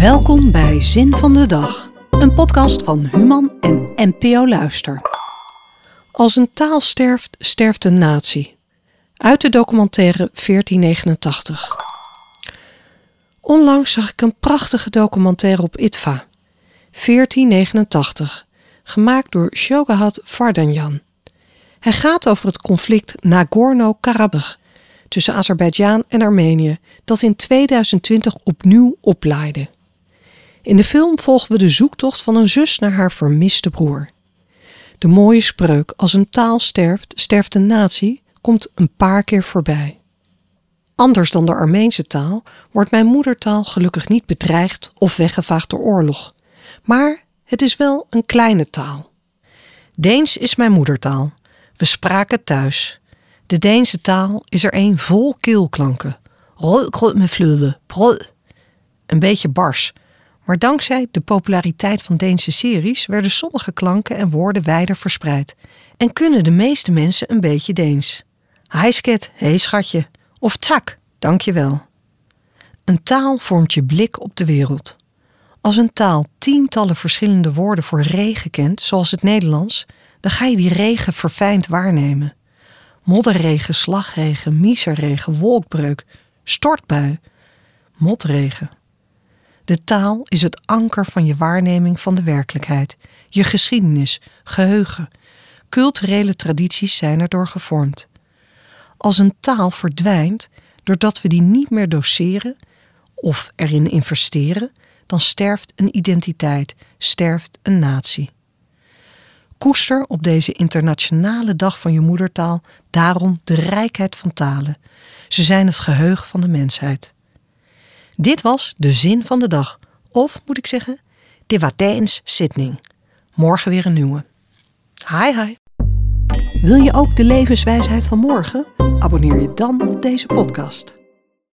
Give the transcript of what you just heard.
Welkom bij Zin van de Dag, een podcast van Human en NPO Luister. Als een taal sterft, sterft een natie. Uit de documentaire 1489. Onlangs zag ik een prachtige documentaire op ITVA. 1489, gemaakt door Shogahat Vardanyan. Hij gaat over het conflict Nagorno-Karabakh tussen Azerbeidzjan en Armenië, dat in 2020 opnieuw oplaaide. In de film volgen we de zoektocht van een zus naar haar vermiste broer. De mooie spreuk als een taal sterft, sterft een natie komt een paar keer voorbij. Anders dan de Armeense taal wordt mijn moedertaal gelukkig niet bedreigd of weggevaagd door oorlog. Maar het is wel een kleine taal. Deens is mijn moedertaal. We spraken thuis. De Deense taal is er een vol keelklanken. Een beetje bars, maar dankzij de populariteit van Deense series werden sommige klanken en woorden wijder verspreid en kunnen de meeste mensen een beetje Deens. Hi sket, hey schatje, of tak, dankjewel. Een taal vormt je blik op de wereld. Als een taal tientallen verschillende woorden voor regen kent, zoals het Nederlands, dan ga je die regen verfijnd waarnemen. Modderregen, slagregen, miserregen, wolkbreuk, stortbui, motregen. De taal is het anker van je waarneming van de werkelijkheid, je geschiedenis, geheugen. Culturele tradities zijn erdoor gevormd. Als een taal verdwijnt doordat we die niet meer doseren of erin investeren, dan sterft een identiteit, sterft een natie. Koester op deze internationale dag van je moedertaal daarom de rijkheid van talen. Ze zijn het geheugen van de mensheid. Dit was de zin van de dag. Of moet ik zeggen, de Wadeens Sydney. Morgen weer een nieuwe. Hi hi. Wil je ook de levenswijsheid van morgen? Abonneer je dan op deze podcast.